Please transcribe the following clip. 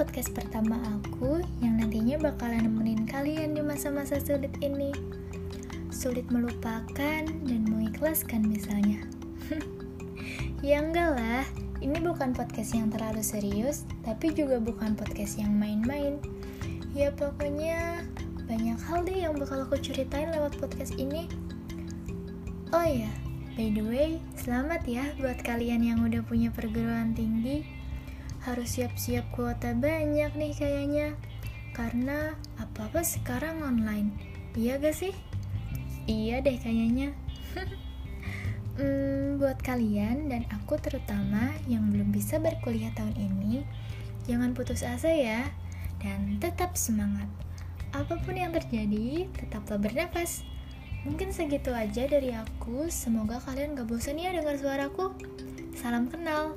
podcast pertama aku yang nantinya bakalan nemenin kalian di masa-masa sulit ini. Sulit melupakan dan mengikhlaskan misalnya. ya enggak lah, ini bukan podcast yang terlalu serius, tapi juga bukan podcast yang main-main. Ya pokoknya banyak hal deh yang bakal aku ceritain lewat podcast ini. Oh ya, by the way, selamat ya buat kalian yang udah punya perguruan tinggi harus siap-siap kuota banyak nih kayaknya. Karena apa-apa sekarang online. Iya gak sih? iya deh kayaknya. Hmm, buat kalian dan aku terutama yang belum bisa berkuliah tahun ini jangan putus asa ya dan tetap semangat. Apa pun yang terjadi tetaplah bernafas mungkin segitu aja dari aku. Semoga kalian gak bosan ya dengar suaraku. Salam kenal